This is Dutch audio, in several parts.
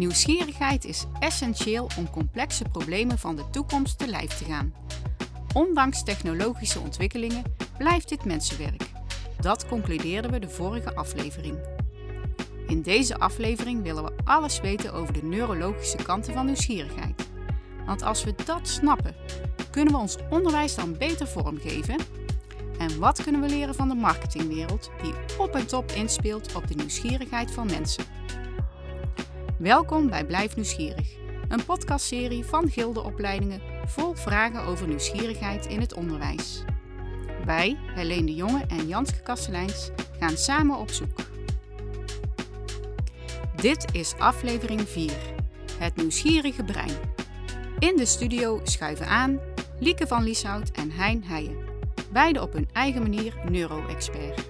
Nieuwsgierigheid is essentieel om complexe problemen van de toekomst te lijf te gaan. Ondanks technologische ontwikkelingen blijft dit mensenwerk. Dat concludeerden we de vorige aflevering. In deze aflevering willen we alles weten over de neurologische kanten van nieuwsgierigheid. Want als we dat snappen, kunnen we ons onderwijs dan beter vormgeven? En wat kunnen we leren van de marketingwereld die op en top inspeelt op de nieuwsgierigheid van mensen? Welkom bij Blijf Nieuwsgierig, een podcastserie van Gildeopleidingen vol vragen over nieuwsgierigheid in het onderwijs. Wij, Helene de Jonge en Janske Kasteleins, gaan samen op zoek. Dit is aflevering 4, het nieuwsgierige brein. In de studio schuiven aan Lieke van Lieshout en Hein Heijen, beide op hun eigen manier neuro-expert.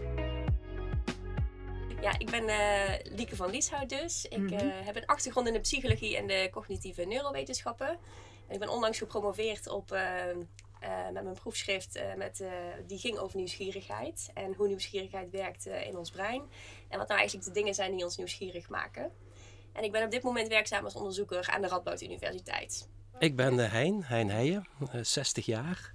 Ik ben uh, Lieke van Lieshout dus. Ik uh, heb een achtergrond in de psychologie en de cognitieve neurowetenschappen. En ik ben onlangs gepromoveerd op, uh, met mijn proefschrift met, die ging over nieuwsgierigheid. En hoe nieuwsgierigheid werkt in ons brein. En wat nou eigenlijk de dingen zijn die ons nieuwsgierig maken. En ik ben op dit moment werkzaam als onderzoeker aan de Radboud Universiteit. Ik ben Hein, Hein Heijen, 60 jaar.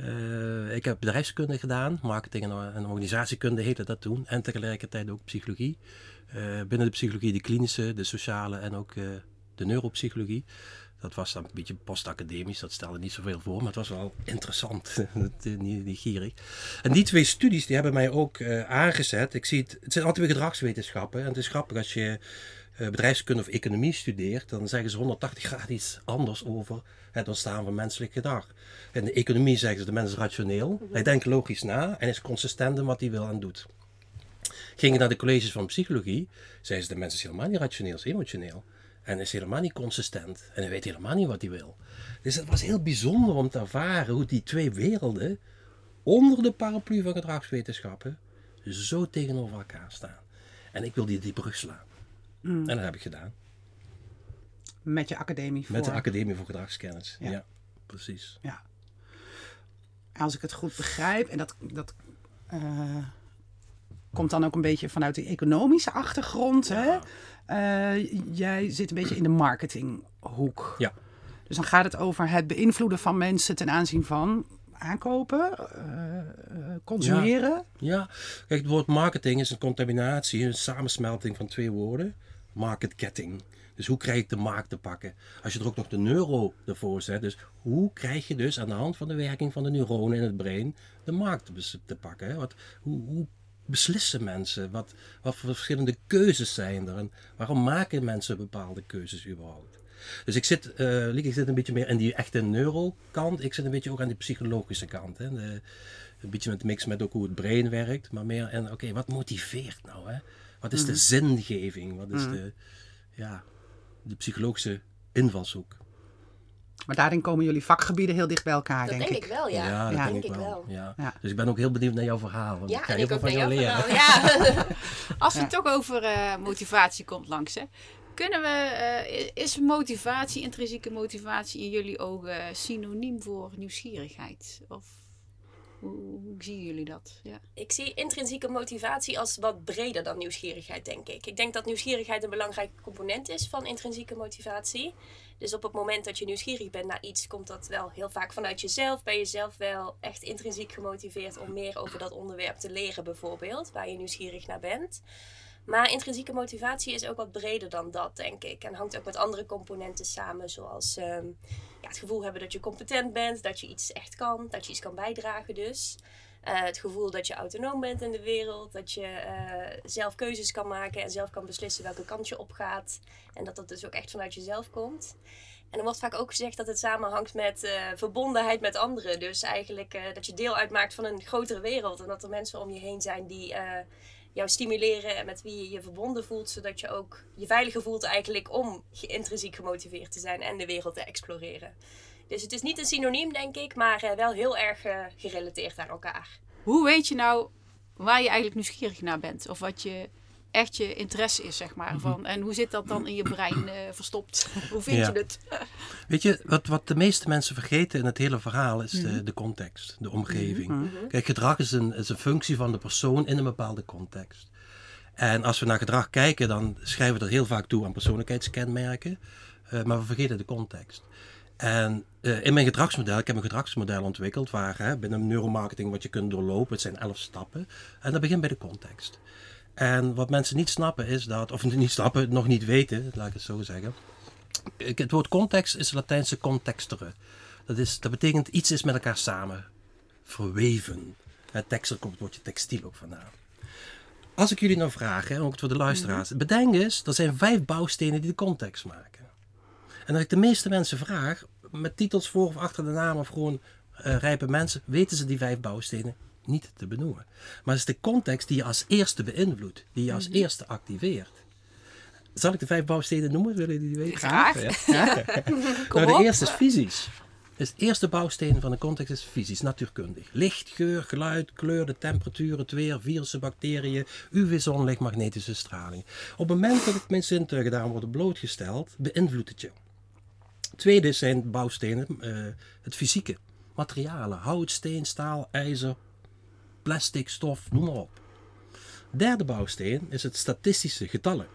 Uh, ik heb bedrijfskunde gedaan, marketing en, organisatiekunde heette dat toen. En tegelijkertijd ook psychologie. Uh, binnen de psychologie de klinische, de sociale en ook uh, de neuropsychologie. Dat was dan een beetje postacademisch, dat stelde niet zoveel voor, maar het was wel interessant, nieuwsgierig. En die twee studies die hebben mij ook aangezet. Ik zie het, het zijn altijd weer gedragswetenschappen. En het is grappig als je bedrijfskunde of economie studeert, dan zeggen ze 180 graden iets anders over het ontstaan van menselijk gedrag. In de economie zeggen ze de mens is rationeel. Hij denkt logisch na en is consistent in wat hij wil en doet. Ging je naar de colleges van psychologie, zeiden ze de mens is helemaal niet rationeel, is emotioneel. En is helemaal niet consistent. En hij weet helemaal niet wat hij wil. Dus het was heel bijzonder om te ervaren hoe die twee werelden onder de paraplu van gedragswetenschappen zo tegenover elkaar staan. En ik wil die, die brug slaan. En dat heb ik gedaan. Met je academie voor... Met de Academie voor Gedragskennis, ja. precies. Ja. Als ik het goed begrijp, en dat, dat uh, komt dan ook een beetje vanuit de economische achtergrond. Hè? Uh, jij zit een beetje in de marketinghoek. Ja. Dus dan gaat het over het beïnvloeden van mensen ten aanzien van aankopen, uh, consumeren. Ja. ja, kijk, het woord marketing is een contaminatie, een samensmelting van twee woorden. Marketketting. Dus hoe krijg ik de markt te pakken? Als je er ook nog de neuro ervoor zet. Dus hoe krijg je dus aan de hand van de werking van de neuronen in het brein de markt te, pakken? Wat, hoe, hoe beslissen mensen? Wat, wat voor verschillende keuzes zijn er? En waarom maken mensen bepaalde keuzes überhaupt? Dus ik zit, uh, ik zit een beetje meer in die echte neurokant. Ik zit een beetje ook aan die psychologische kant. Hè? De, een beetje met mix met ook hoe het brein werkt. Maar meer en oké, wat motiveert nou? Hè? Wat is de zingeving? Wat is de, ja, de psychologische invalshoek. Maar daarin komen jullie vakgebieden heel dicht bij elkaar, dat denk, ik. wel, ja. Ja, dat denk, ik wel. Ja. Dus ik ben ook heel benieuwd naar jouw verhaal. Want ja, ik ga heel veel van jou leren. Ja. Als het toch over uh, motivatie komt langs, hè. Kunnen we, uh, is motivatie, intrinsieke motivatie in jullie ogen synoniem voor nieuwsgierigheid? Of hoe, zien jullie dat? Ja. Ik zie intrinsieke motivatie als wat breder dan nieuwsgierigheid, denk ik. Ik denk dat nieuwsgierigheid een belangrijke component is van intrinsieke motivatie. Dus op het moment dat je nieuwsgierig bent naar iets, komt dat wel heel vaak vanuit jezelf. Ben je zelf wel echt intrinsiek gemotiveerd om meer over dat onderwerp te leren, bijvoorbeeld, waar je nieuwsgierig naar bent. Maar intrinsieke motivatie is ook wat breder dan dat, denk ik. En hangt ook met andere componenten samen, zoals um, ja, het gevoel hebben dat je competent bent, dat je iets echt kan, dat je iets kan bijdragen dus. Uh, het gevoel dat je autonoom bent in de wereld, dat je uh, zelf keuzes kan maken en zelf kan beslissen welke kant je opgaat. En dat dat dus ook echt vanuit jezelf komt. En er wordt vaak ook gezegd dat het samenhangt met uh, verbondenheid met anderen. Dus eigenlijk dat je deel uitmaakt van een grotere wereld. En dat er mensen om je heen zijn die jou stimuleren en met wie je je verbonden voelt, zodat je ook je veiliger voelt eigenlijk om intrinsiek gemotiveerd te zijn en de wereld te exploreren. Dus het is niet een synoniem, denk ik, maar uh, wel heel erg uh, gerelateerd aan elkaar. Hoe weet je nou waar je eigenlijk nieuwsgierig naar bent? Of wat je echt je interesse is, zeg maar. Mhm. Van, en hoe zit dat dan in je brein uh, verstopt? hoe vind je het? Weet je, wat, wat de meeste mensen vergeten in het hele verhaal is de, mhm. de context, de omgeving. Mhm. Kijk, gedrag is een, is een functie van de persoon in een bepaalde context. En als we naar gedrag kijken, dan schrijven we dat heel vaak toe aan persoonlijkheidskenmerken. Uh, maar we vergeten de context. En uh, in mijn gedragsmodel, ik heb een gedragsmodel ontwikkeld waar hè, binnen neuromarketing wat je kunt doorlopen, het zijn elf stappen. En dat begint bij de context. En wat mensen niet snappen is dat, of niet snappen, nog niet weten, laat ik het zo zeggen. Het woord context is het Latijnse contextere. Dat, is, dat betekent iets is met elkaar samen verweven. Het texter komt het woordje textiel ook vandaan. Als ik jullie nou vraag, hè, ook voor de luisteraars, mhm. bedenk eens, er zijn vijf bouwstenen die de context maken. En als ik de meeste mensen vraag, met titels voor of achter de naam of gewoon uh, rijpe mensen, weten ze die vijf bouwstenen niet te benoemen. Maar het is de context die je als eerste beïnvloedt, die je als mhm. eerste activeert. Zal ik de vijf bouwstenen noemen? Willen jullie die weten? Graag. Ja. nou, de eerste is fysisch. Dus het eerste bouwsteen van de context is fysisch, natuurkundig. Licht, geur, geluid, kleur, de temperatuur, het weer, virussen, bacteriën, UV-zonlicht, magnetische straling. Op het moment dat mijn zintuigen daar worden blootgesteld, beïnvloedt het je. Tweede zijn bouwstenen, uh, het fysieke. Materialen, hout, steen, staal, ijzer, plastic, stof, noem maar op. Derde bouwsteen is het statistische, getallen.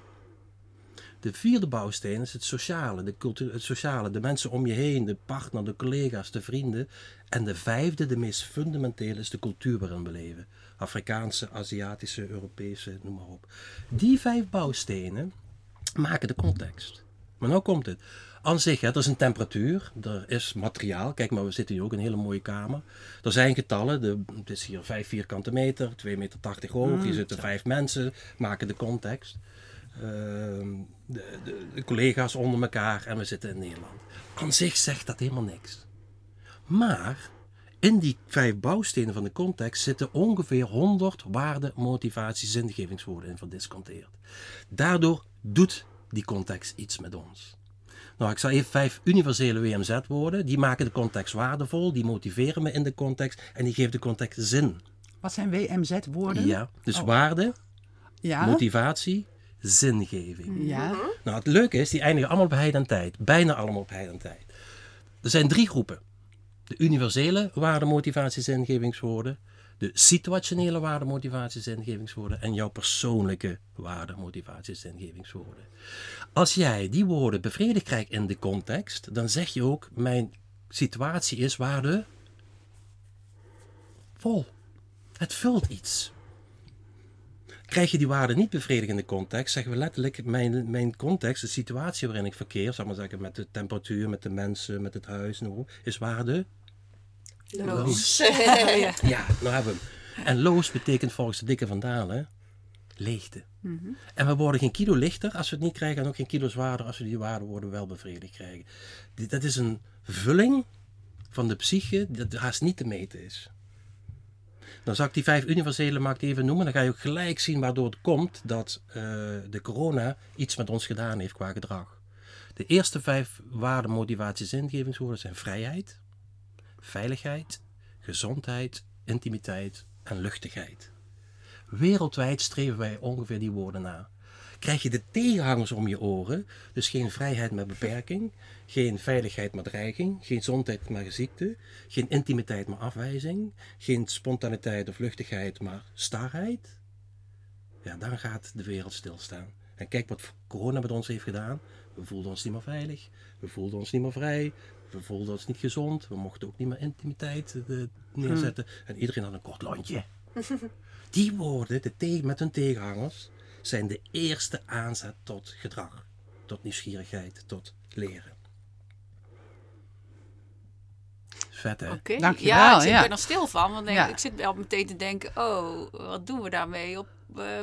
De vierde bouwsteen is het sociale, de cultuur, het sociale, de mensen om je heen, de partner, de collega's, de vrienden. En de vijfde, de meest fundamentele, is de cultuur waarin we leven. Afrikaanse, Aziatische, Europese, noem maar op. Die vijf bouwstenen maken de context. Maar nou komt het. Aan zich, hè, er is een temperatuur, er is materiaal. Kijk maar, we zitten hier ook in een hele mooie kamer. Er zijn getallen, de, het is hier 5 vierkante meter, 2,80 meter hoog. Mm, hier zitten vijf mensen, maken de context. Ehm, de, de, de, collega's onder elkaar en we zitten in Nederland. Aan zich zegt dat helemaal niks. Maar in die vijf bouwstenen van de context zitten ongeveer 100 waarde, motivatie, zingevingswoorden in verdisconteerd. Daardoor doet die context iets met ons. Nou, ik zal even vijf universele WMZ-woorden. Die maken de context waardevol, die motiveren me in de context en die geven de context zin. Wat zijn WMZ-woorden? Ja, dus oh. waarde, ja? motivatie, zingeving. Ja. Nou, het leuke is, die eindigen allemaal op heid en tijd. Bijna allemaal op heid en tijd. Er zijn drie groepen. De universele waarde, motivatie, zingevingswoorden. De situationele waarde, motivatie, zingevingswoorden. En jouw persoonlijke waarde, motivatie, zingevingswoorden. Als jij die woorden bevredigd krijgt in de context, dan zeg je ook, mijn situatie is waarde vol. Het vult iets. Krijg je die waarde niet bevredigd in de context, zeggen we letterlijk, mijn, mijn context, de situatie waarin ik verkeer, zeg maar zeggen, met de temperatuur, met de mensen, met het huis, is waarde loos. ja, nou hebben we hem. En loos betekent volgens de dikke van Dalen leegte. Mhm. En we worden geen kilo lichter als we het niet krijgen en ook geen kilo zwaarder als we die worden wel bevredigd krijgen. Dat is een vulling van de psyche dat haast niet te meten is. Dan zal ik die vijf universele markt even noemen. Dan ga je ook gelijk zien waardoor het komt dat uh, de corona iets met ons gedaan heeft qua gedrag. De eerste vijf waarden, motivatie, zingevingswoorden zijn vrijheid, veiligheid, gezondheid, intimiteit en luchtigheid. Wereldwijd streven wij ongeveer die woorden na. Krijg je de tegenhangers om je oren, dus geen vrijheid met beperking, geen veiligheid maar dreiging, geen gezondheid maar ziekte, geen intimiteit maar afwijzing, geen spontaniteit of luchtigheid maar starheid, ja, dan gaat de wereld stilstaan. En kijk wat corona met ons heeft gedaan. We voelden ons niet meer veilig, we voelden ons niet meer vrij, we voelden ons niet gezond, we mochten ook niet meer intimiteit uh, neerzetten. En iedereen had een kort lontje. Die woorden, de met hun tegenhangers, zijn de eerste aanzet tot gedrag, tot nieuwsgierigheid, tot leren. Vet hè? Oké, ja, ik, ja. ben er stil van, want ik zit wel meteen te denken, oh, wat doen we daarmee op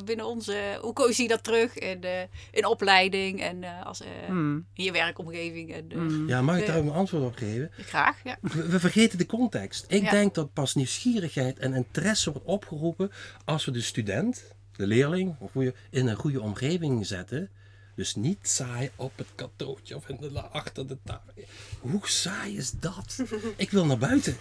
binnen onze, hoe zie je dat terug in, uh, in opleiding en uh, als, hmm. in je werkomgeving? En, hmm. Ja, mag ik daar een antwoord op geven? Graag, ja. We, vergeten de context. Ik denk dat pas nieuwsgierigheid en interesse wordt opgeroepen als we de student, de leerling, of hoe je in een goede omgeving zetten. Dus niet saai op het katootje of in de, achter de tafel. Hoe saai is dat? ik wil naar buiten.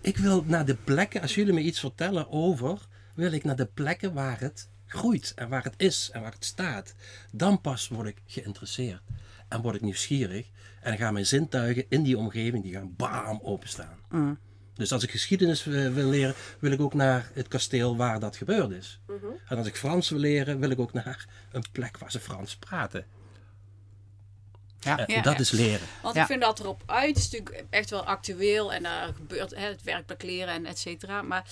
Ik wil naar de plekken, als jullie me iets vertellen over wil ik naar de plekken waar het groeit en waar het is en waar het staat. Dan pas word ik geïnteresseerd en word ik nieuwsgierig en gaan mijn zintuigen in die omgeving die gaan bam openstaan. Mm. Dus als ik geschiedenis eh, wil leren, wil ik ook naar het kasteel waar dat gebeurd is. Mhm. En als ik Frans wil leren, wil ik ook naar een plek waar ze Frans praten. Ja. En Ja, dat ja. is leren. Want Ja. ik vind dat erop uit is natuurlijk echt wel actueel en daar gebeurt hè, het werkplek leren en et cetera. Maar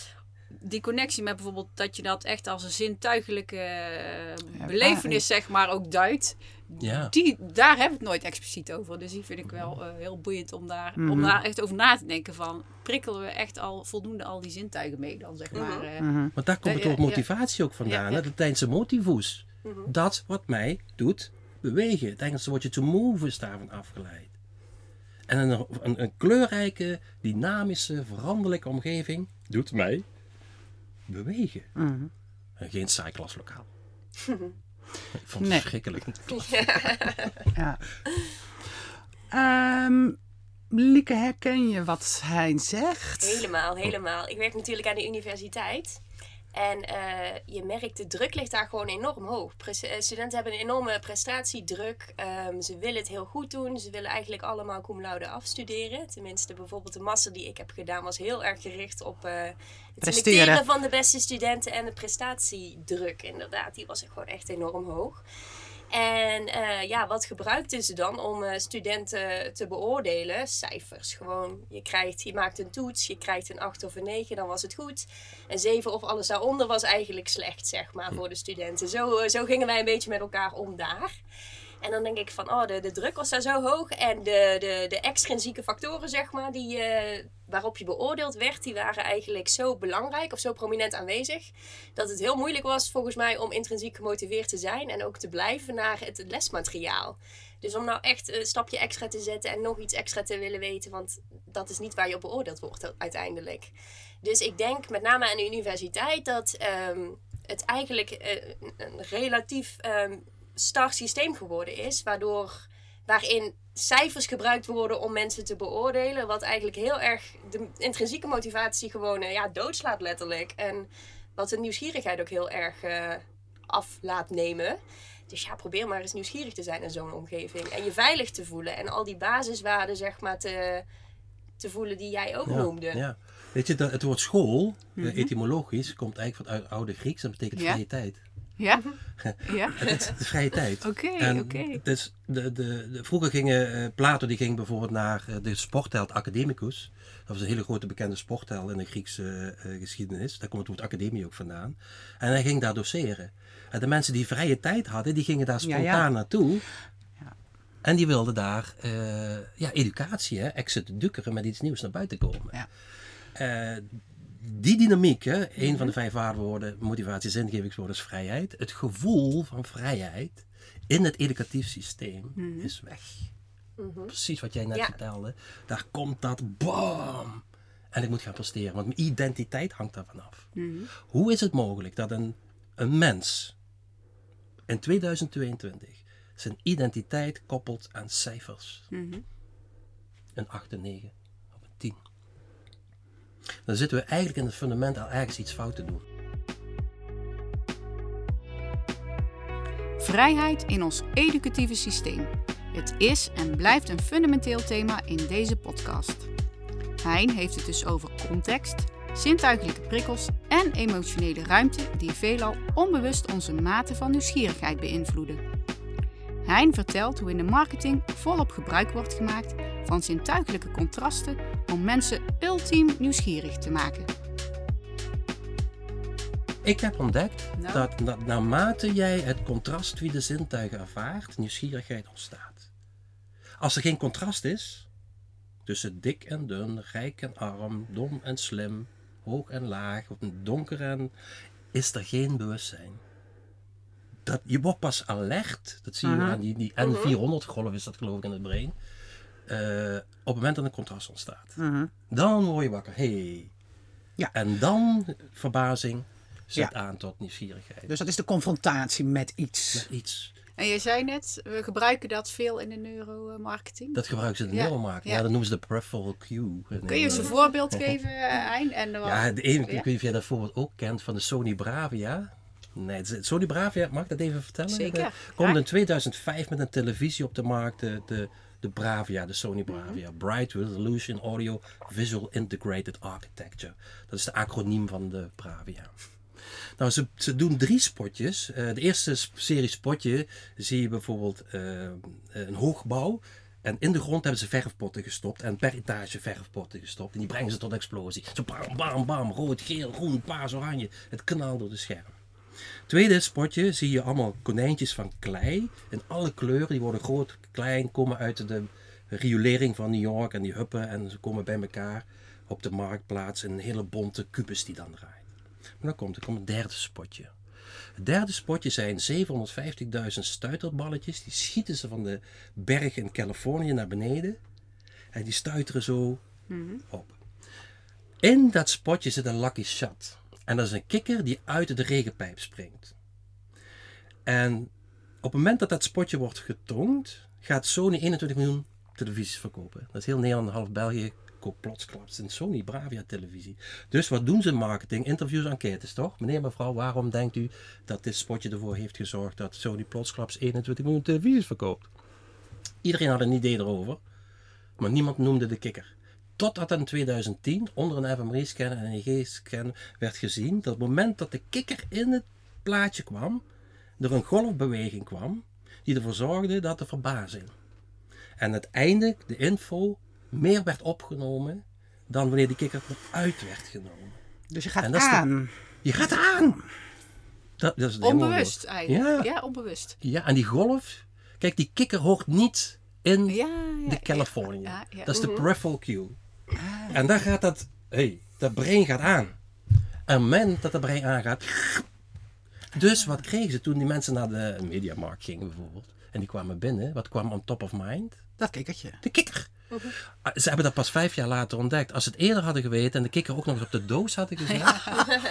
die connectie met bijvoorbeeld dat je dat echt als een zintuigelijke eh, belevenis zeg maar ook duidt. Ja. Die, daar we het nooit expliciet over. Dus die vind ik wel eh, heel boeiend om daar, om daar echt over na te denken van prikkelen we echt al voldoende al die zintuigen mee dan zeg maar. eh. Want daar komt het ja, motivatie ook vandaan. Ja, hè? ja. Het Latijnse motivus. Dat wat mij doet bewegen. Het Engelse woordje to move is daarvan afgeleid. En een, een, een kleurrijke, dynamische, veranderlijke omgeving doet mij bewegen. En geen saai klaslokaal. Ik vond het Nee. verschrikkelijk. Ja. Ehm, Lieke, herken je wat hij zegt? Helemaal, helemaal. Ik werk natuurlijk aan de universiteit. En eh, je merkt, de druk ligt daar gewoon enorm hoog. Eh, studenten hebben een enorme prestatiedruk. Ehm, ze willen het heel goed doen. Ze willen eigenlijk allemaal cum laude afstuderen. Tenminste, bijvoorbeeld de master die ik heb gedaan was heel erg gericht op eh, het Presteren. selecteren van de beste studenten. En de prestatiedruk, inderdaad, die was gewoon echt enorm hoog. En eh, ja, wat gebruikten ze dan om eh, studenten te beoordelen? Cijfers. Gewoon, je, krijgt, je maakt een toets, je krijgt een 8 of een 9, dan was het goed. Een 7 of alles daaronder was eigenlijk slecht, zeg maar, voor de studenten. Zo, eh, zo gingen wij een beetje met elkaar om daar. En dan denk ik van, oh, de, de druk was daar zo hoog. En de, de, de extrinsieke factoren, zeg maar, die, eh, waarop je beoordeeld werd, die waren eigenlijk zo belangrijk of zo prominent aanwezig. Dat het heel moeilijk was, volgens mij, om intrinsiek gemotiveerd te zijn. En ook te blijven naar het lesmateriaal. Dus om nou echt een stapje extra te zetten en nog iets extra te willen weten. Want dat is niet waar je op beoordeeld wordt uiteindelijk. Dus ik denk met name aan de universiteit dat ehm, het eigenlijk eh, een, relatief ehm star systeem geworden is. Waardoor, waarin cijfers gebruikt worden om mensen te beoordelen. Wat eigenlijk heel erg de intrinsieke motivatie gewoon eh, ja, doodslaat letterlijk. En wat de nieuwsgierigheid ook heel erg eh, af laat nemen. Dus ja, probeer maar eens nieuwsgierig te zijn in zo'n omgeving. En je veilig te voelen. En al die basiswaarden zeg maar te, te voelen die jij ook noemde. Ja. Weet je, dat, het woord school, eh, etymologisch, komt eigenlijk van het oude Grieks en betekent Ja. vrije tijd. Ja? ja? Het is de vrije tijd. Oké, oké. Dus de, de, de, vroeger gingen, eh, Plato die ging bijvoorbeeld naar eh, de sportheld Academicus. Dat was een hele grote bekende sportheld in de Griekse eh, geschiedenis. Daar komt het woord academie ook vandaan. En hij ging daar doseren. En de mensen die vrije tijd hadden, die gingen daar spontaan ja. naartoe. En die wilden daar ja, educatie, hè, exit dukkeren met iets nieuws naar buiten komen. Ja. Die dynamiek, hè, een van de vijf waardewoorden, motivatie, zingevingswoorden is vrijheid. Het gevoel van vrijheid in het educatief systeem is weg. Precies wat jij net Ja. vertelde. Daar komt dat bam. En ik moet gaan presteren, want mijn identiteit hangt daarvan af. Hoe is het mogelijk dat een, een mens in 2022 zijn identiteit koppelt aan cijfers? Een 8, een 9 of een 10. Dan zitten we eigenlijk in het fundament al ergens iets fout te doen. Vrijheid in ons educatieve systeem. Het is en blijft een fundamenteel thema in deze podcast. Hein heeft het dus over context, zintuigelijke prikkels en emotionele ruimte die veelal onbewust onze mate van nieuwsgierigheid beïnvloeden. Hein vertelt hoe in de marketing volop gebruik wordt gemaakt van zintuigelijke contrasten om mensen ultiem nieuwsgierig te maken. Ik heb ontdekt Nou? dat, naarmate jij het contrast wie de zintuigen ervaart, nieuwsgierigheid ontstaat. Als er geen contrast is tussen dik en dun, rijk en arm, dom en slim, hoog en laag, of donker en is er geen bewustzijn. Dat, je wordt pas alert, dat zie je aan die, die N400-golf is dat geloof ik in het brein, eh, op het moment dat een contrast ontstaat. Dan word je wakker, hey. Ja. En dan verbazing zet Ja. aan tot nieuwsgierigheid. Dus dat is de confrontatie met iets. Met iets. En je zei net, we gebruiken dat veel in de neuromarketing. Dat gebruiken ze in de Ja, neuromarketing. Ja. ja. dat noemen ze de peripheral cue. Kun je eens een voorbeeld geven, eh, Hein? En wat- Ja, de ene, ik Ja? weet niet of jij dat voorbeeld ook kent van de Sony Bravia. Nee, het is- Sony Bravia, mag ik dat even vertellen? Zeker, Er komt in 2005 met een televisie op de markt, de, de de Bravia, de Sony Bravia. Bright Resolution Audio Visual Integrated Architecture. Dat is de acroniem van de Bravia. Nou, ze, ze doen drie spotjes. Eh, de eerste serie spotje zie je bijvoorbeeld eh, een hoogbouw. En in de grond hebben ze verfpotten gestopt. En per etage verfpotten gestopt. En die brengen ze tot explosie. Zo bam, bam, bam. Rood, geel, groen, paars, oranje. Het knalt door de scherm. Tweede spotje zie je allemaal konijntjes van klei. In alle kleuren. Die worden groot, klein. Komen uit de riolering van New York. En die huppen. En ze komen bij elkaar op de marktplaats. In een hele bonte kubus die dan draait. Maar dan komt er komt een derde spotje. Het derde spotje zijn 750.000 stuiterballetjes. Die schieten ze van de berg in Californië naar beneden. En die stuiteren zo op. In dat spotje zit een lucky shot. En dat is een kikker die uit de regenpijp springt. En op het moment dat dat spotje wordt getoond, gaat Sony 21 miljoen televisies verkopen. Dat is heel Nederland, half België, koopt plotsklaps een Sony Bravia televisie. Dus wat doen ze in marketing? Interviews, enquêtes, toch? Meneer, mevrouw, waarom denkt u dat dit spotje ervoor heeft gezorgd dat Sony plotsklaps 21 miljoen televisies verkoopt? Iedereen had een idee erover, maar niemand noemde de kikker. Totdat in 2010 onder een fMRI-scan en een EEG-scan werd gezien dat op het moment dat de kikker in het plaatje kwam, er een golfbeweging kwam die ervoor zorgde dat de verbazing en uiteindelijk de info meer werd opgenomen dan wanneer die kikker eruit werd genomen. Dus je gaat En dat is de- aan. Je gaat aan! Dat, dat is Onbewust eigenlijk. Ja. Ja, onbewust. Ja, en die golf, kijk, die kikker hoort niet in Ja, ja, de Californië. ja, ja. Dat is de peripheral cue. En daar gaat dat, hey, dat brein gaat aan. En op het moment dat dat brein aangaat. Dus wat kregen ze toen die mensen naar de Mediamarkt gingen bijvoorbeeld? En die kwamen binnen. Wat kwam on top of mind? Dat kikkertje. De kikker. Ah, Ze hebben dat pas vijf jaar later ontdekt. Als ze het eerder hadden geweten en de kikker ook nog eens op de doos hadden gezet.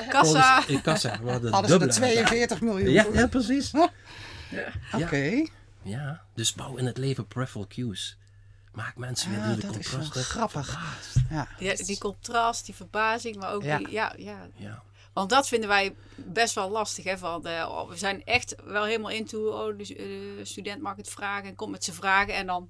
Kassa. volgens- In kassa. we hadden Hadden ze er dubbele 42 miljoen. Ja, ja, precies. Oké. Ja, dus bouw in het leven peripheral cues. Maak mensen weer Ja, die de dat is grappig. Ja. Ja, die contrast, die verbazing, maar ook Ja. die... Ja, ja. Ja. Want dat vinden wij best wel lastig. Hè? Van, eh, oh, we zijn echt wel helemaal into... Oh, de eh, student mag het vragen en komt met zijn vragen. En dan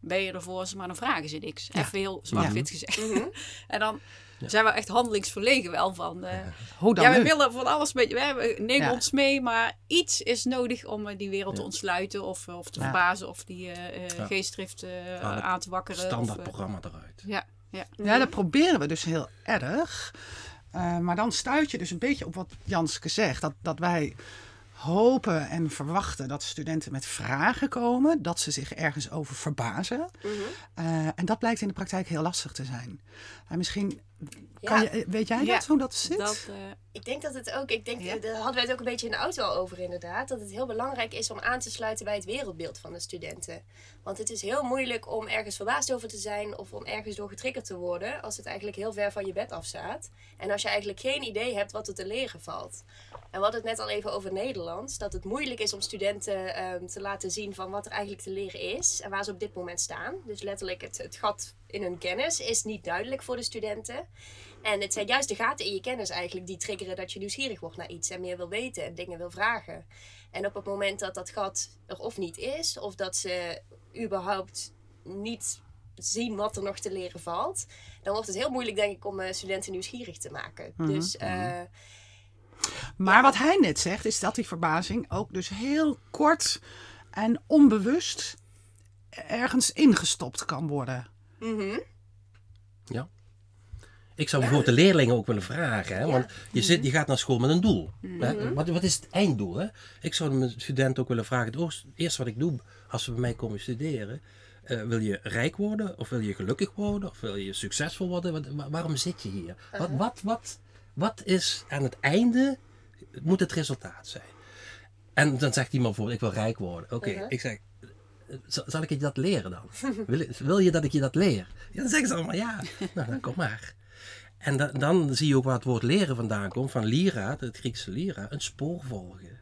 ben je ervoor ze, maar dan vragen ze niks. Even heel zwart-wit gezegd. en dan zijn we echt handelingsverlegen wel van... eh, Hoe dan ja, we nu? willen van alles met we neem Ja. ons mee, maar iets is nodig om eh, die wereld te ontsluiten of, of te Ja. verbazen of die eh, eh, Ja. geestdrift eh, aan te wakkeren. Standaard of, eh, programma eruit. ja, ja. Ja, dat proberen we dus heel erg. Eh, maar dan stuit je dus een beetje op wat Janske zegt. Dat, dat wij hopen en verwachten dat studenten met vragen komen. Dat ze zich ergens over verbazen. Eh, en dat blijkt in de praktijk heel lastig te zijn. En misschien, kan Ja. je, weet jij Ja, dat, hoe dat zit? Dat, eh, Ik denk dat het ook, ik denk, Ja. daar hadden wij het ook een beetje in de auto al over inderdaad, dat het heel belangrijk is om aan te sluiten bij het wereldbeeld van de studenten. Want het is heel moeilijk om ergens verbaasd over te zijn of om ergens door getriggerd te worden als het eigenlijk heel ver van je bed af staat. En als je eigenlijk geen idee hebt wat er te leren valt. En we hadden het net al even over Nederlands, dat het moeilijk is om studenten ehm, te laten zien van wat er eigenlijk te leren is en waar ze op dit moment staan. Dus letterlijk het, het gat in hun kennis is niet duidelijk voor de studenten. En het zijn juist de gaten in je kennis eigenlijk die triggeren dat je nieuwsgierig wordt naar iets en meer wil weten en dingen wil vragen. En op het moment dat dat gat er of niet is, of dat ze überhaupt niet zien wat er nog te leren valt, dan wordt het heel moeilijk, denk ik, om eh, studenten nieuwsgierig te maken. Dus eh, Maar wat hij net zegt, is dat die verbazing ook dus heel kort en onbewust ergens ingestopt kan worden. Ja. Ik zou bijvoorbeeld de leerlingen ook willen vragen. Hè? Want je, zit, je gaat naar school met een doel. Hè? Wat, wat is het einddoel? Hè? Ik zou mijn studenten ook willen vragen. Het eerste wat ik doe als ze bij mij komen studeren. eh, wil je rijk worden? Of wil je gelukkig worden? Of wil je succesvol worden? Wat, waarom zit je hier? Wat, wat, wat, wat is aan het einde, moet het resultaat zijn? En dan zegt iemand bijvoorbeeld, ik wil rijk worden. Oké, ik zeg, zal, zal ik je dat leren dan? Wil, wil je dat ik je dat leer? Ja, dan zeggen ze allemaal ja. Nou, dan kom maar. En da- dan zie je ook waar het woord leren vandaan komt. Van lira, het Griekse lira, een spoor volgen.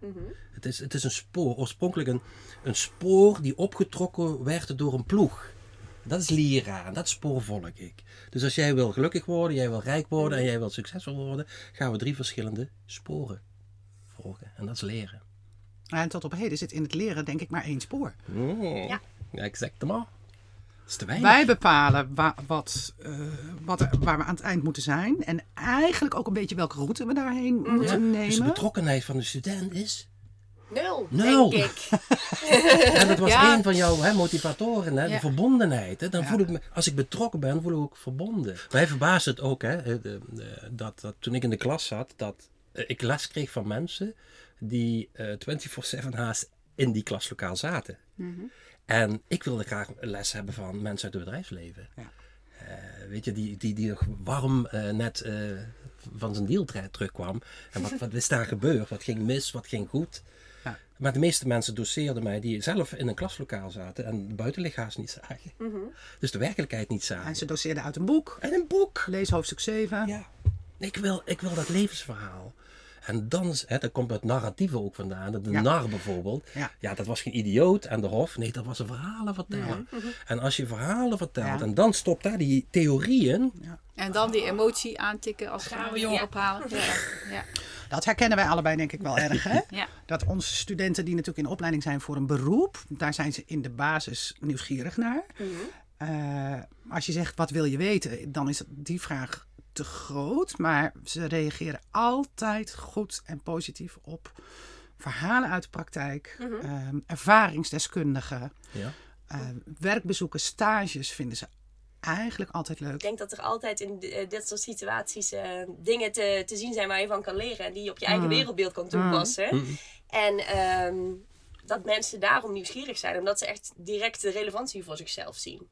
het, is, het is een spoor, oorspronkelijk een, een spoor die opgetrokken werd door een ploeg. Dat is lira, en dat spoor volg ik. Dus als jij wil gelukkig worden, jij wil rijk worden en jij wil succesvol worden, gaan we drie verschillende sporen volgen. En dat is leren. En tot op heden zit in het leren denk ik maar één spoor. Mm. Ja. Ja, exactement. Is te weinig. Wij bepalen wa- wat, eh, wat, er- waar we aan het eind moeten zijn. En eigenlijk ook een beetje welke route we daarheen Ja, moeten Dus de nemen. betrokkenheid van de student is. Nul, Nul. denk ik. En dat was Ja. een van jouw hè, motivatoren, hè, Ja. de verbondenheid. Hè. Dan Ja. voel ik me, als ik betrokken ben, voel ik me ook verbonden. Mij verbaast het ook, hè, dat, dat toen ik in de klas zat, dat eh, ik les kreeg van mensen die eh 24-7 haast in die klaslokaal zaten. En ik wilde graag les hebben van mensen uit het bedrijfsleven. Ja. Eh, weet je, die, die, die nog warm eh, net eh, van zijn deal ter- terugkwam. En wat, wat is daar gebeurd? Wat ging mis? Wat ging goed? Ja. Maar de meeste mensen doseerden mij die zelf in een klaslokaal zaten en de buitenlichaams niet zagen. Dus de werkelijkheid niet zagen. En ze doseerden uit een boek. En een boek. Lees hoofdstuk 7. Ja. Ik wil, ik wil dat levensverhaal. En dan, hè, dat komt het narratieve ook vandaan. De Ja. nar bijvoorbeeld. Ja. Ja. dat was geen idioot aan de hof. Nee, dat was een verhalen vertellen. En als je verhalen vertelt Ja. en dan stopt daar die theorieën. En dan die emotie aantikken als Gaan ophalen. Ja. Ja. Dat herkennen wij allebei denk ik wel erg. Hè? Ja. Dat onze studenten die natuurlijk in opleiding zijn voor een beroep, daar zijn ze in de basis nieuwsgierig naar. Eh, als je zegt wat wil je weten, dan is die vraag te groot. Maar ze reageren altijd goed en positief op verhalen uit de praktijk, ehm, ervaringsdeskundigen, Ja. eh, werkbezoeken, stages vinden ze eigenlijk altijd leuk. Ik denk dat er altijd in eh, dit soort situaties eh, dingen te, te zien zijn waar je van kan leren. En die je op je eigen wereldbeeld kan toepassen. En ehm, dat mensen daarom nieuwsgierig zijn. Omdat ze echt direct de relevantie voor zichzelf zien.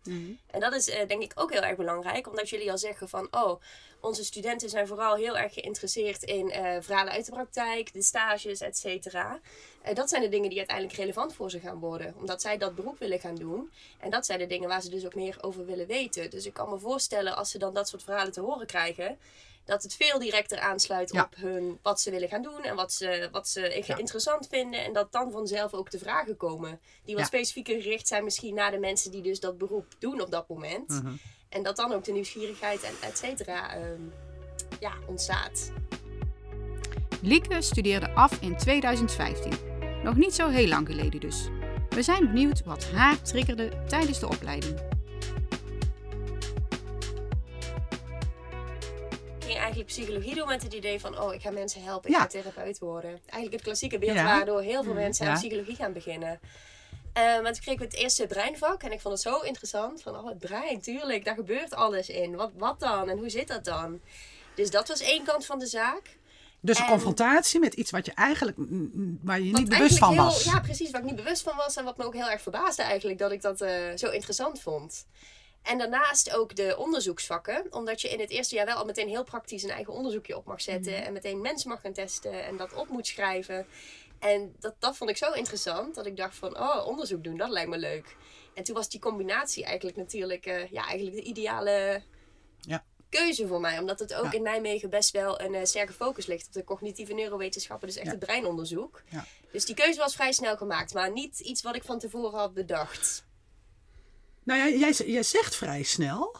En dat is eh, denk ik ook heel erg belangrijk. Omdat jullie al zeggen van... Oh, onze studenten zijn vooral heel erg geïnteresseerd in eh, verhalen uit de praktijk. De stages, et cetera. Eh, dat zijn de dingen die uiteindelijk relevant voor ze gaan worden. Omdat zij dat beroep willen gaan doen. En dat zijn de dingen waar ze dus ook meer over willen weten. Dus ik kan me voorstellen als ze dan dat soort verhalen te horen krijgen... Dat het veel directer aansluit Ja. op hun, wat ze willen gaan doen en wat ze, wat ze Ja. interessant vinden. En dat dan vanzelf ook de vragen komen. Die wat specifieker gericht zijn misschien naar de mensen die dus dat beroep doen op dat moment. Mhm. En dat dan ook de nieuwsgierigheid en et cetera ehm, ja, ontstaat. Lieke studeerde af in 2015. Nog niet zo heel lang geleden dus. We zijn benieuwd wat haar triggerde tijdens de opleiding. Ging eigenlijk psychologie doen met het idee van, oh, ik ga mensen helpen, ik Ja. ga therapeut worden. Eigenlijk het klassieke beeld Ja. waardoor heel veel mensen aan psychologie gaan beginnen. Eh, maar toen kregen we het eerste breinvak en ik vond het zo interessant. Van, oh, het brein, tuurlijk, daar gebeurt alles in. Wat, wat dan en hoe zit dat dan? Dus dat was één kant van de zaak. Dus een En- confrontatie met iets wat je eigenlijk, mm, mm, waar je niet bewust van eigenlijk was. heel- Ja, precies, waar ik niet bewust van was en wat me ook heel erg verbaasde eigenlijk, dat ik dat eh, zo interessant vond. En daarnaast ook de onderzoeksvakken, omdat je in het eerste jaar wel al meteen heel praktisch een eigen onderzoekje op mag zetten Mhm. en meteen mensen mag gaan testen en dat op moet schrijven. En dat, dat vond ik zo interessant dat ik dacht van, oh, onderzoek doen, dat lijkt me leuk. En toen was die combinatie eigenlijk natuurlijk, eh, ja, eigenlijk de ideale Ja. keuze voor mij. Omdat het ook Ja. in Nijmegen best wel een eh, sterke focus ligt op de cognitieve neurowetenschappen, dus echt Ja. het breinonderzoek. Ja. Dus die keuze was vrij snel gemaakt, maar niet iets wat ik van tevoren had bedacht. Nou ja, jij, jij zegt vrij snel,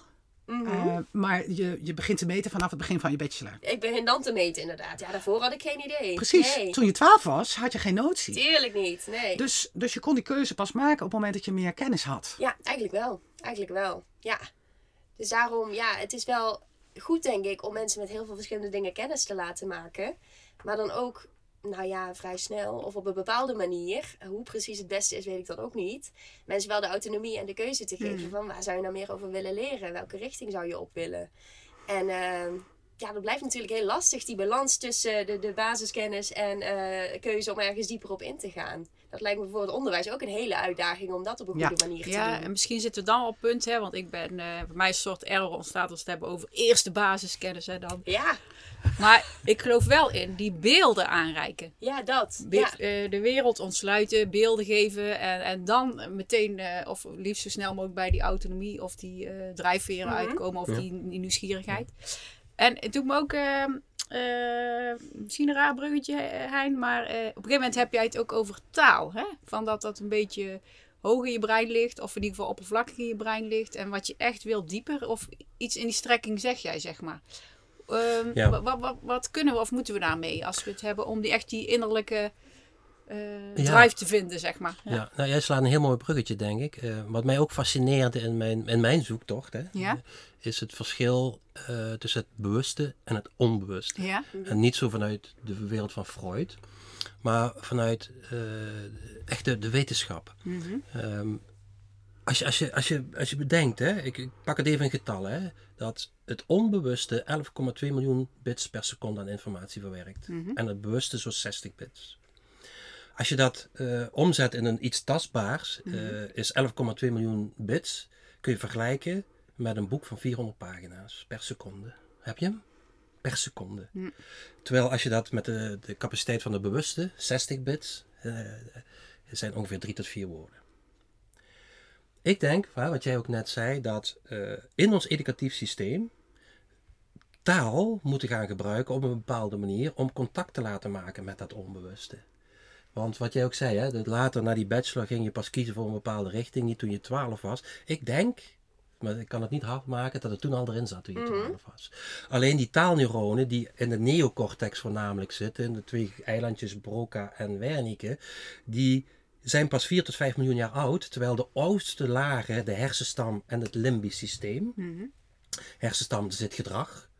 Mhm. eh, maar je, je begint te meten vanaf het begin van je bachelor. Ik begin dan te meten inderdaad. Ja, daarvoor had ik geen idee. Precies, Nee, toen je twaalf was, had je geen notie. tuurlijk niet. Nee. Dus, dus je kon die keuze pas maken op het moment dat je meer kennis had. Ja, eigenlijk wel. Eigenlijk wel. Ja. Dus daarom, ja, het is wel goed denk ik om mensen met heel veel verschillende dingen kennis te laten maken. Maar dan ook, nou ja, vrij snel of op een bepaalde manier. Hoe precies het beste is, weet ik dan ook niet. Mensen wel de autonomie en de keuze te geven van waar zou je nou meer over willen leren? Welke richting zou je op willen? En ehm, ja, dat blijft natuurlijk heel lastig, die balans tussen de, de basiskennis en eh, keuze om ergens dieper op in te gaan. Dat lijkt me voor het onderwijs ook een hele uitdaging om dat op een Ja. goede manier te Ja, doen. en misschien zitten we dan op punt, hè, want ik ben, eh bij mij is een soort error ontstaat als we het hebben over eerste basiskennis. Hè, dan. Ja, Maar ik geloof wel in die beelden aanreiken. ja, dat. Be- Ja. eh, de wereld ontsluiten, beelden geven en, en dan meteen, eh, of liefst zo snel mogelijk bij die autonomie of die eh, drijfveren Mhm. uitkomen of Ja. die, die nieuwsgierigheid. En het doet me ook, eh, eh, misschien een raar bruggetje Hein, maar eh, op een gegeven moment heb jij het ook over taal. Hè? Van dat dat een beetje hoog in je brein ligt of in ieder geval oppervlakkig in je brein ligt. En wat je echt wil dieper of iets in die strekking zeg jij zeg maar. Ehm, Ja. wa- wa- wa- wat kunnen we of moeten we daarmee als we het hebben om die echt die innerlijke Ja. drive te vinden, zeg maar. Ja. nou jij slaat een heel mooi bruggetje, denk ik. Eh, wat mij ook fascineerde in mijn, in mijn zoektocht, hè, Ja. is het verschil eh, tussen het bewuste en het onbewuste. Ja. En niet zo vanuit de wereld van Freud, maar vanuit echt de, de wetenschap. Mhm. Ehm, als, je, als, je, als, je, als je bedenkt, hè, ik, ik pak het even in getallen, hè, dat het onbewuste 11,2 miljoen bits per seconde aan informatie verwerkt. Mhm. En het bewuste zo'n 60 bits. Als je dat eh, omzet in een iets tastbaars, eh, is 11,2 miljoen bits, kun je vergelijken met een boek van 400 pagina's per seconde. Heb je hem? Per seconde. Terwijl als je dat met de, de capaciteit van de bewuste, 60 bits, eh, zijn ongeveer 3 tot 4 woorden. Ik denk, wat jij ook net zei, dat eh, in ons educatief systeem taal moeten gaan gebruiken op een bepaalde manier om contact te laten maken met dat onbewuste. Want wat jij ook zei, hè, dat later na die bachelor ging je pas kiezen voor een bepaalde richting, niet toen je 12 was. Ik denk, maar ik kan het niet hard maken, dat het toen al erin zat toen je 12 was. Alleen die taalneuronen die in de neocortex voornamelijk zitten, in de twee eilandjes Broca en Wernicke, die zijn pas 4 tot 5 miljoen jaar oud, terwijl de oudste lagen, de hersenstam en het limbisch systeem, hersenstam zit gedrag,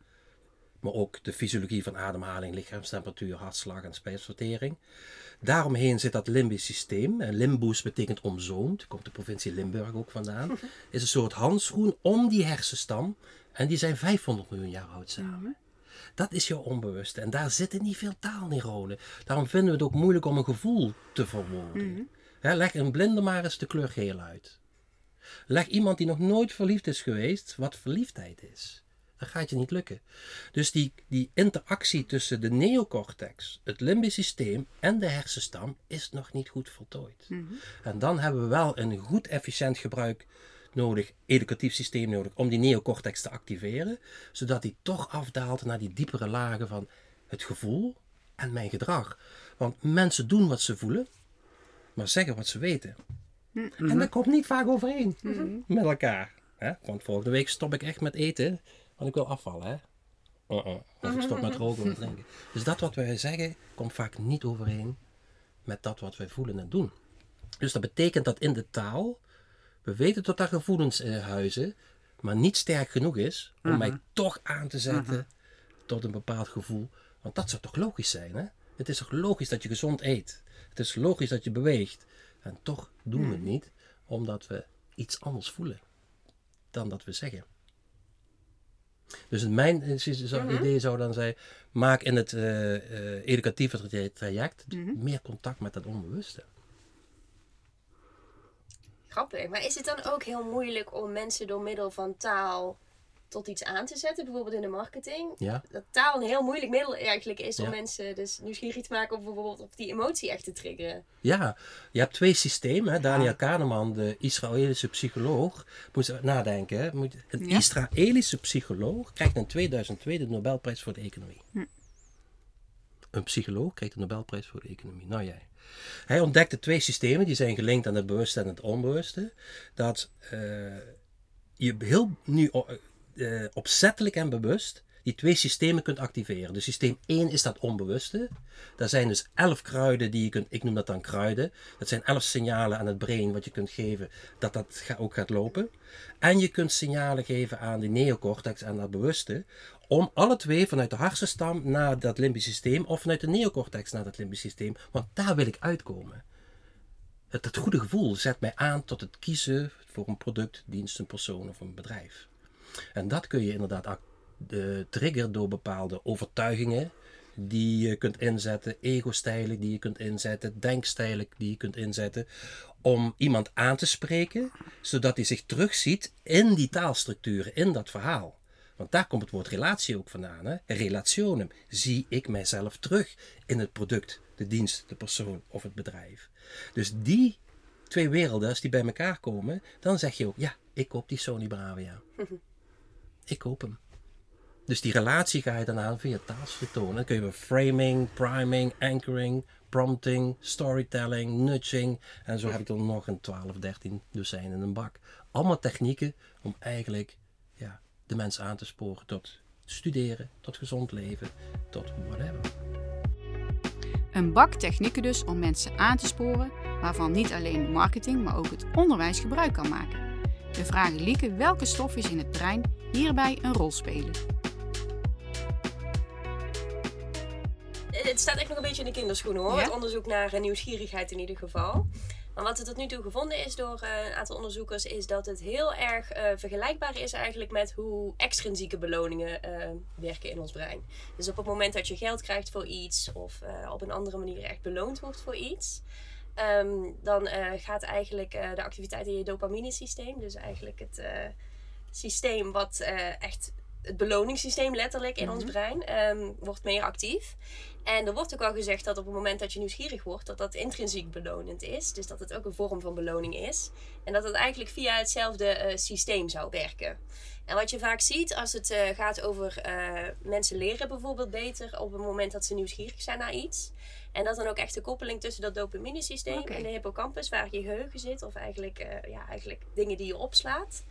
maar ook de fysiologie van ademhaling, lichaamstemperatuur, hartslag en spijsvertering. Daaromheen zit dat limbisch systeem. En limbus betekent omzoomd, komt de provincie Limburg ook vandaan. Is een soort handschoen om die hersenstam. En die zijn 500 miljoen jaar oud samen. Dat is jouw onbewuste. En daar zitten niet veel taalneuronen. Daarom vinden we het ook moeilijk om een gevoel te verwoorden. Hè, leg een blinde maar eens de kleur geel uit. Leg iemand die nog nooit verliefd is geweest, wat verliefdheid is. Dat gaat je niet lukken. Dus die, die interactie tussen de neocortex, het limbisch systeem en de hersenstam is nog niet goed voltooid. En dan hebben we wel een goed efficiënt gebruik nodig, educatief systeem nodig, om die neocortex te activeren, zodat die toch afdaalt naar die diepere lagen van het gevoel en mijn gedrag. Want mensen doen wat ze voelen, maar zeggen wat ze weten. En dat komt niet vaak overeen met elkaar. Hè? Want volgende week stop ik echt met eten, want ik wil afvallen. Hè? Uh-uh. Of ik stop met roken en drinken. Dus dat wat wij zeggen, komt vaak niet overeen met dat wat wij voelen en doen. Dus dat betekent dat in de taal, we weten dat daar gevoelens eh, huizen, maar niet sterk genoeg is om mij toch aan te zetten tot een bepaald gevoel. Want dat zou toch logisch zijn, hè? Het is toch logisch dat je gezond eet? Het is logisch dat je beweegt. En toch doen we het niet, omdat we iets anders voelen dan dat we zeggen. Dus mijn zou- idee zou dan zijn, maak in het eh, eh, educatieve tra- traject meer contact met dat onbewuste. Grappig. Maar is het dan ook heel moeilijk om mensen door middel van taal tot iets aan te zetten? Bijvoorbeeld in de marketing. Ja? Dat taal een heel moeilijk middel eigenlijk is om Ja. mensen dus nieuwsgierig te maken of bijvoorbeeld op die emotie echt te triggeren. Ja, je hebt twee systemen. Hè? Daniel Kahneman, de Israëlische psycholoog, moet je nadenken. Hè? Moet, een Ja. Israëlische psycholoog krijgt in 2002 de Nobelprijs voor de economie. Een psycholoog krijgt de Nobelprijs voor de economie. Nou jij. Hij ontdekte twee systemen, die zijn gelinkt aan het bewuste en het onbewuste. Dat eh, je heel nu eh, opzettelijk en bewust die twee systemen kunt activeren. Dus systeem 1 is dat onbewuste. Daar zijn dus elf kruiden die je kunt, ik noem dat dan kruiden. Dat zijn elf signalen aan het brein wat je kunt geven dat dat ook gaat lopen. En je kunt signalen geven aan de neocortex en dat bewuste. Om alle twee vanuit de hersenstam naar dat limbisch systeem of vanuit de neocortex naar dat limbisch systeem. Want daar wil ik uitkomen. Het, het goede gevoel zet mij aan tot het kiezen voor een product, dienst, een persoon of een bedrijf. En dat kun je inderdaad ac- de trigger door bepaalde overtuigingen die je kunt inzetten, ego-stijlen die je kunt inzetten, denkstijlen die je kunt inzetten, om iemand aan te spreken, zodat hij zich terugziet in die taalstructuren, in dat verhaal. Want daar komt het woord relatie ook vandaan. Hè? Relationem. Zie ik mijzelf terug in het product, de dienst, de persoon of het bedrijf. Dus die twee werelden, als die bij elkaar komen, dan zeg je ook, ja, ik koop die Sony Bravia. Ik koop hem. Dus die relatie ga je dan aan via taalstructuren. Dan kun je framing, priming, anchoring, prompting, storytelling, nudging. En zo heb ik er nog een 12, 13 dozijn in een bak. Allemaal technieken om eigenlijk ja, de mensen aan te sporen tot studeren, tot gezond leven, tot whatever. Een bak technieken dus om mensen aan te sporen, waarvan niet alleen marketing, maar ook het onderwijs gebruik kan maken. We vragen Lieke welke stofjes in het brein hierbij een rol spelen. Het staat echt nog een beetje in de kinderschoenen hoor. Ja? Het onderzoek naar eh, nieuwsgierigheid in ieder geval. Maar wat er tot nu toe gevonden is door eh, een aantal onderzoekers, is dat het heel erg eh, vergelijkbaar is eigenlijk met hoe extrinsieke beloningen eh, werken in ons brein. Dus op het moment dat je geld krijgt voor iets of eh, op een andere manier echt beloond wordt voor iets, ehm, dan eh, gaat eigenlijk eh, de activiteit in je dopaminesysteem, dus eigenlijk het eh, systeem wat echt het beloningssysteem letterlijk in ons brein ehm, wordt meer actief. En er wordt ook al gezegd dat op het moment dat je nieuwsgierig wordt, dat dat intrinsiek belonend is. Dus dat het ook een vorm van beloning is. En dat het eigenlijk via hetzelfde systeem zou werken. En wat je vaak ziet als het eh, gaat over eh, mensen leren bijvoorbeeld beter op het moment dat ze nieuwsgierig zijn naar iets. En dat dan ook echt de koppeling tussen dat dopaminesysteem Oké. en de hippocampus, waar je geheugen zit, of eigenlijk, eh, ja, eigenlijk dingen die je opslaat.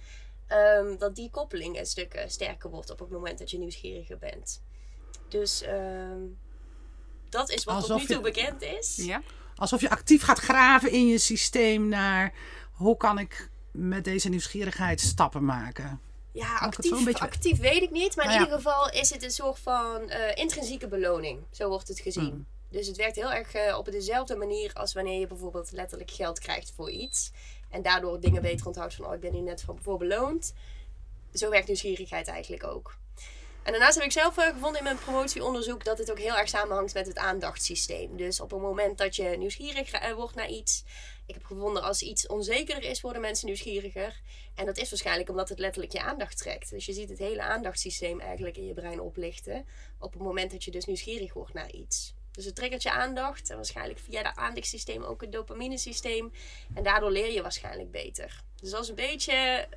ehm, dat die koppeling een stuk sterker wordt op het moment dat je nieuwsgieriger bent. Dus ehm, dat is wat tot nu toe je- bekend is. Ja? Alsof je actief gaat graven in je systeem naar hoe kan ik met deze nieuwsgierigheid stappen maken. Ja, actief, beetje- actief weet ik niet. Maar in Nou ja. ieder geval is het een soort van eh, intrinsieke beloning. Zo wordt het gezien. Hmm. Dus het werkt heel erg eh, op dezelfde manier als wanneer je bijvoorbeeld letterlijk geld krijgt voor iets. En daardoor dingen beter onthoudt van, oh ik ben hier net van voor beloond. Zo werkt nieuwsgierigheid eigenlijk ook. En daarnaast heb ik zelf eh, gevonden in mijn promotieonderzoek dat het ook heel erg samenhangt met het aandachtssysteem. Dus op het moment dat je nieuwsgierig wordt naar iets. Ik heb gevonden als iets onzekerder is, worden mensen nieuwsgieriger. En dat is waarschijnlijk omdat het letterlijk je aandacht trekt. Dus je ziet het hele aandachtssysteem eigenlijk in je brein oplichten. Op het moment dat je dus nieuwsgierig wordt naar iets. Dus het triggert je aandacht. En waarschijnlijk via dat aandachtssysteem ook het dopaminesysteem. En daardoor leer je waarschijnlijk beter. Dus dat is een beetje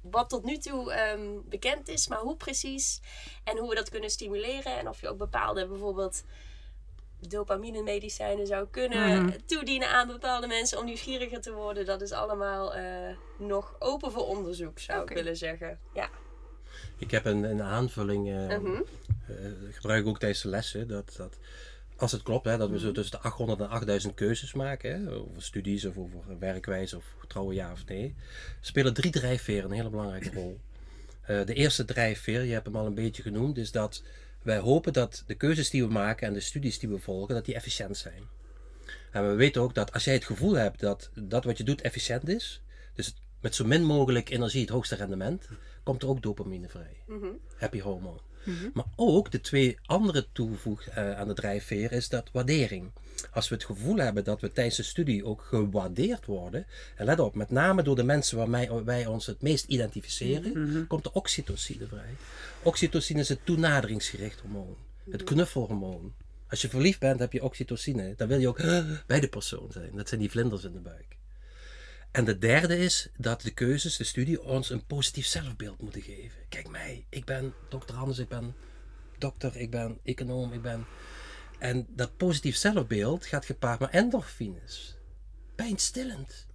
wat tot nu toe ehm, bekend is. Maar hoe precies en hoe we dat kunnen stimuleren. En of je ook bepaalde bijvoorbeeld dopamine-medicijnen zou kunnen Mhm. toedienen aan bepaalde mensen om nieuwsgieriger te worden. Dat is allemaal eh, nog open voor onderzoek, zou ik willen zeggen. Ja. Ik heb een, een aanvulling, eh, Mhm. eh, gebruik ik ook tijdens de lessen. Dat, dat, als het klopt, hè, dat we zo tussen de 800 en 8000 keuzes maken. Hè, over studies of over werkwijze of trouwen ja of nee. Spelen drie drijfveren een hele belangrijke rol. Eh, de eerste drijfveer, je hebt hem al een beetje genoemd, is dat wij hopen dat de keuzes die we maken en de studies die we volgen, dat die efficiënt zijn. En we weten ook dat als jij het gevoel hebt dat dat wat je doet efficiënt is, dus met zo min mogelijk energie het hoogste rendement, komt er ook dopamine vrij. Mhm. Happy hormone. Maar ook de twee andere toevoeg eh, aan de drijfveer is dat waardering. Als we het gevoel hebben dat we tijdens de studie ook gewaardeerd worden, en let op, met name door de mensen waarmee wij ons het meest identificeren, komt de oxytocine vrij. Oxytocine is het toenaderingsgericht hormoon, het knuffelhormoon. Als je verliefd bent, heb je oxytocine. Dan wil je ook bij de persoon zijn. Dat zijn die vlinders in de buik. En de derde is dat de keuzes, de studie, ons een positief zelfbeeld moeten geven. Kijk mij, ik ben dokter Hans, ik ben dokter, ik ben econoom, ik ben... En dat positief zelfbeeld gaat gepaard met endorfines. Pijnstillend.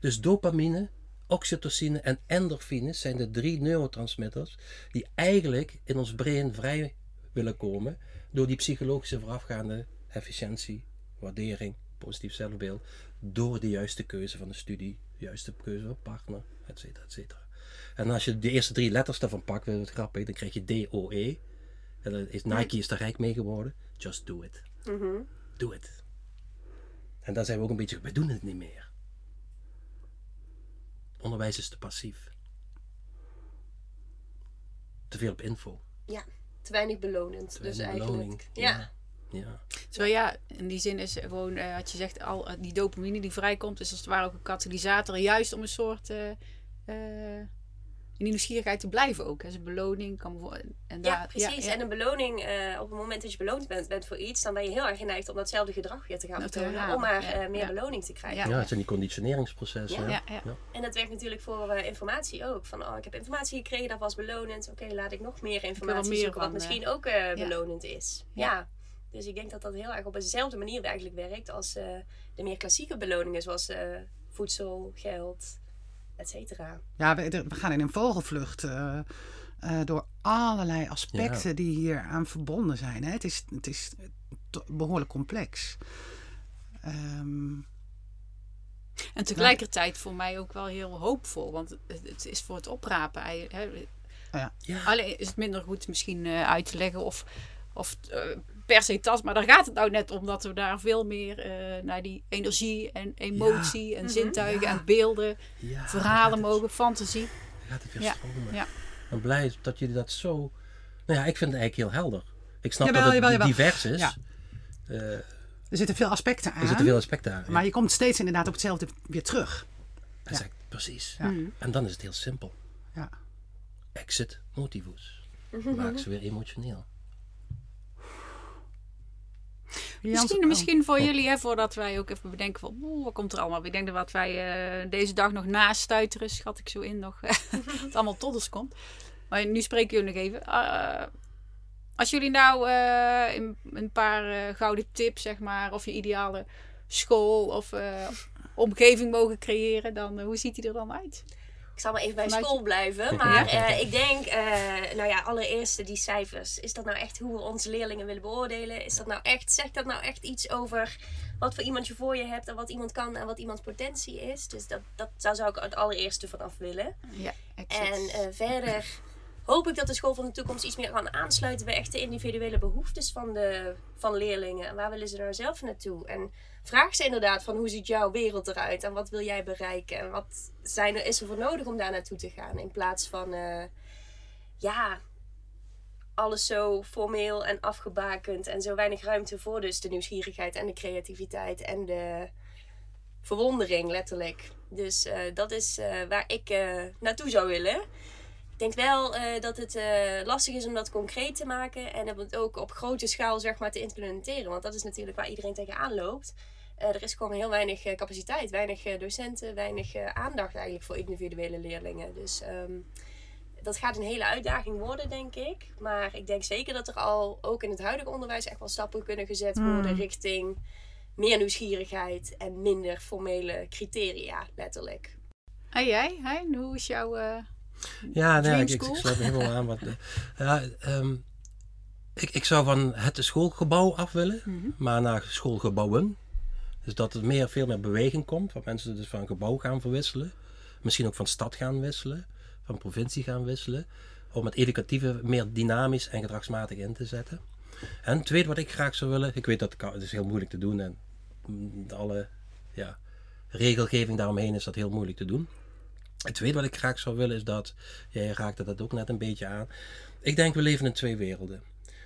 Dus dopamine, oxytocine en endorfines zijn de drie neurotransmitters die eigenlijk in ons brein vrij willen komen door die psychologische voorafgaande efficiëntie, waardering, positief zelfbeeld, door de juiste keuze van de studie, de juiste keuze van partner, et cetera, et cetera. En als je de eerste drie letters daarvan pakt, dat is het grappig, dan krijg je DOE. En dan is Nike is daar rijk mee geworden. Just do it. Mhm. Do it. En dan zijn we ook een beetje, wij doen het niet meer. Onderwijs is te passief. Te veel op info. Ja, te weinig belonend. Te dus weinig eigenlijk. beloning. Ja. Ja. Terwijl ja, in die zin is gewoon, eh, wat je zegt, al eh, die dopamine die vrijkomt, is als het ware ook een katalysator, juist om een soort eh, in die nieuwsgierigheid te blijven ook. Hè. Zijn beloning kan bijvoorbeeld. En Ja, daar, precies. ja, En een beloning, eh, op het moment dat je beloond bent, bent voor iets, dan ben je heel erg geneigd om datzelfde gedrag weer te gaan vertonen. Om maar ja. eh, meer Ja. beloning te krijgen. Ja. ja, het zijn die conditioneringsprocessen. Ja. hè. Ja, ja. En dat werkt natuurlijk voor informatie ook. Van, oh, ik heb informatie gekregen, dat was belonend. Oké, laat ik nog meer informatie meer zoeken, wat van, misschien ook eh, ja. belonend is. Ja. Dus ik denk dat dat heel erg op dezelfde manier eigenlijk werkt als eh, de meer klassieke beloningen, zoals eh, voedsel, geld, et cetera. Ja, we, we gaan in een vogelvlucht eh, eh, door allerlei aspecten die hier aan verbonden zijn. Hè. Het, is, het is behoorlijk complex. Ehm, En tegelijkertijd voor mij ook wel heel hoopvol. Want het, het is voor het oprapen. Hè. ja. Ja. Alleen is het minder goed misschien eh, uit te leggen of, of eh, per se tast. Maar daar gaat het nou net om dat we daar veel meer eh, naar die energie en emotie en zintuigen en beelden, Ja, verhalen mogen, fantasie. het- dan gaat het weer Ja, stromen. ja. Ik ben blij dat jullie dat zo... Nou ja, ik vind het eigenlijk heel helder. Ik snap Jawel, dat het jawel, jawel. divers is. Ja. Eh, Er zitten veel aspecten aan. er zitten veel aspecten aan. Maar je komt steeds inderdaad op hetzelfde weer terug. Precies. Ja. En dan is het heel simpel. Ja. Exit motivus. Maak ze weer emotioneel. Misschien, oh. misschien voor jullie, hè, voordat wij ook even bedenken van, oeh, wat komt er allemaal? Ik denk dat wij eh, deze dag nog nastuiteren, schat ik zo in, nog, het allemaal tot ons komt. Maar nu spreken jullie nog even. Eh, als jullie nou eh, een, een paar eh, gouden tips, zeg maar, of je ideale school of eh, omgeving mogen creëren, dan hoe ziet die er dan uit? Ik zal maar even bij Vanuit- school blijven. Maar eh, ik denk, eh, nou ja, allereerst die cijfers. Is dat nou echt hoe we onze leerlingen willen beoordelen? Is dat nou echt, zegt dat nou echt iets over wat voor iemand je voor je hebt en wat iemand kan en wat iemands potentie is? Dus dat, dat, daar zou ik het allereerste vanaf willen. Ja, En eh, verder hoop ik dat de school van de toekomst iets meer kan aansluiten bij echt de individuele behoeftes van, de, van leerlingen. En waar willen ze nou zelf naartoe? En vraag ze inderdaad van hoe ziet jouw wereld eruit en wat wil jij bereiken? En wat zijn er, is er voor nodig om daar naartoe te gaan? In plaats van, eh, ja, alles zo formeel en afgebakend en zo weinig ruimte voor dus de nieuwsgierigheid en de creativiteit en de verwondering letterlijk. Dus eh, dat is eh, waar ik naartoe zou willen. Ik denk wel eh, dat het eh, lastig is om dat concreet te maken en om het ook op grote schaal zeg maar, te implementeren. Want dat is natuurlijk waar iedereen tegenaan loopt. Eh, er is gewoon heel weinig capaciteit, weinig docenten, weinig aandacht eigenlijk voor individuele leerlingen. Dus ehm, dat gaat een hele uitdaging worden, denk ik. Maar ik denk zeker dat er al ook in het huidige onderwijs echt wel stappen kunnen gezet worden richting meer nieuwsgierigheid en minder formele criteria, letterlijk. En jij, hein? hoe is jouw... Ja, nee, ik, ik, ik sluit me helemaal aan. Wat, eh, ja, ehm, ik, ik zou van het schoolgebouw af willen, Mhm. maar naar schoolgebouwen. Dus dat er meer, veel meer beweging komt, waar mensen dus van gebouw gaan verwisselen. Misschien ook van stad gaan wisselen, van provincie gaan wisselen. Om het educatieve meer dynamisch en gedragsmatig in te zetten. En het tweede wat ik graag zou willen, ik weet dat het is heel moeilijk te doen en alle ja, regelgeving daaromheen is dat heel moeilijk te doen. Het tweede wat ik graag zou willen is dat, jij raakte dat ook net een beetje aan. Ik denk we leven in twee werelden.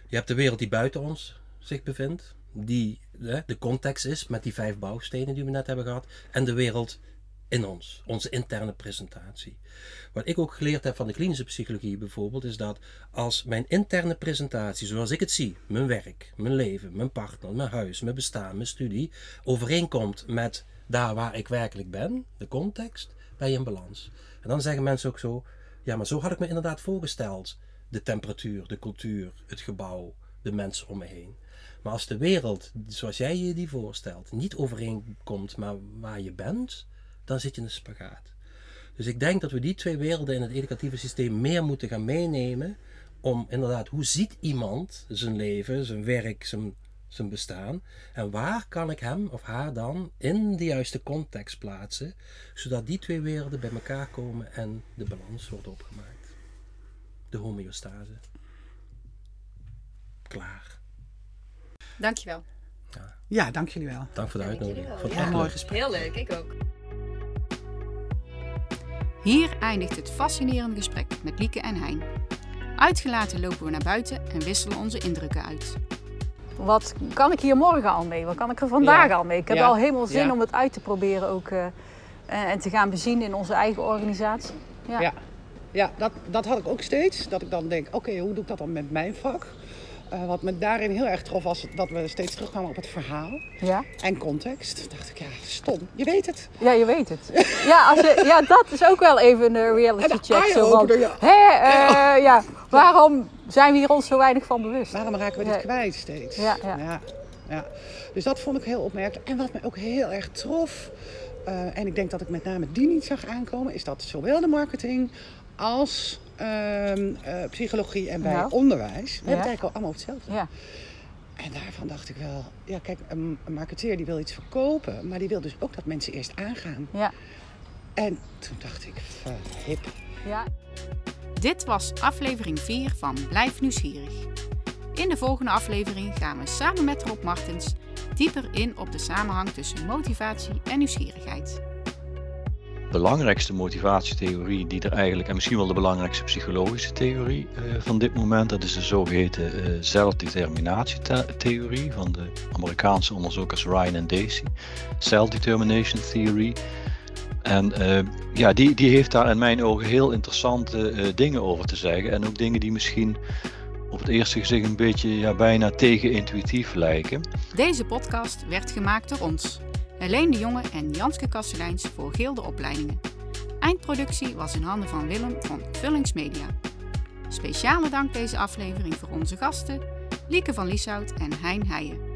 Je hebt de wereld die buiten ons zich bevindt, die hè, de context is met die vijf bouwstenen die we net hebben gehad, en de wereld in ons, onze interne presentatie. Wat ik ook geleerd heb van de klinische psychologie bijvoorbeeld, is dat als mijn interne presentatie, zoals ik het zie, mijn werk, mijn leven, mijn partner, mijn huis, mijn bestaan, mijn studie, overeenkomt met daar waar ik werkelijk ben, de context, ben in balans. En dan zeggen mensen ook zo, ja, maar zo had ik me inderdaad voorgesteld. De temperatuur, de cultuur, het gebouw, de mensen om me heen. Maar als de wereld, zoals jij je die voorstelt, niet overeenkomt maar waar je bent, dan zit je in een spagaat. Dus ik denk dat we die twee werelden in het educatieve systeem meer moeten gaan meenemen. Om inderdaad, hoe ziet iemand zijn leven, zijn werk, zijn, zijn bestaan? En waar kan ik hem of haar dan in de juiste context plaatsen, zodat die twee werelden bij elkaar komen en de balans wordt opgemaakt? De homeostase. Klaar. Dankjewel. Ja, dank jullie wel. Dank voor de uitnodiging. het Ja, echt mooi leuk. gesprek. Heel leuk, ik ook. Hier eindigt het fascinerende gesprek met Lieke en Hein. Uitgelaten lopen we naar buiten en wisselen onze indrukken uit. Wat kan ik hier morgen al mee? Wat kan ik er vandaag Ja. al mee? Ik heb Ja. al helemaal zin Ja. om het uit te proberen ook. eh, en, en te gaan bezien in onze eigen organisatie. Ja. Ja, ja dat, dat had ik ook steeds. Dat ik dan denk, oké, hoe doe ik dat dan met mijn vak? Eh, wat me daarin heel erg trof was dat we steeds terugkwamen op het verhaal Ja. en context. Toen dacht ik, ja, stom. Je weet het. Ja, je weet het. Ja, als je, ja, dat is ook wel even een reality En de check. Zo ja. hè, eh, ja, waarom zijn we hier ons zo weinig van bewust? Waarom raken we dit kwijt steeds? Ja, ja. Dus dat vond ik heel opmerkelijk. En wat me ook heel erg trof, eh, en ik denk dat ik met name die niet zag aankomen, is dat zowel de marketing als eh, psychologie en bij Nou. onderwijs, we hebben het eigenlijk al allemaal hetzelfde. Ja. En daarvan dacht ik wel, ja kijk, een, marketeer die wil iets verkopen, maar die wil dus ook dat mensen eerst aangaan. Ja. En toen dacht ik, hip. Ja. Dit was aflevering 4 van Blijf Nieuwsgierig. In de volgende aflevering gaan we samen met Rob Martens dieper in op de samenhang tussen motivatie en nieuwsgierigheid. Belangrijkste motivatietheorie die er eigenlijk, en misschien wel de belangrijkste psychologische theorie uh, van dit moment, dat is de zogeheten uh, zelfdeterminatietheorie van de Amerikaanse onderzoekers Ryan en Dacey. Self-determination theory. En uh, ja, die, die heeft daar in mijn ogen heel interessante dingen over te zeggen. En ook dingen die misschien op het eerste gezicht een beetje ja, bijna tegenintuïtief lijken. Deze podcast werd gemaakt door ons, Helene de Jonge en Janske Kasteleins voor Gilde Opleidingen. Eindproductie was in handen van Willem van Vullings Media. Speciale dank deze aflevering voor onze gasten, Lieke van Lieshout en Hein Heijen.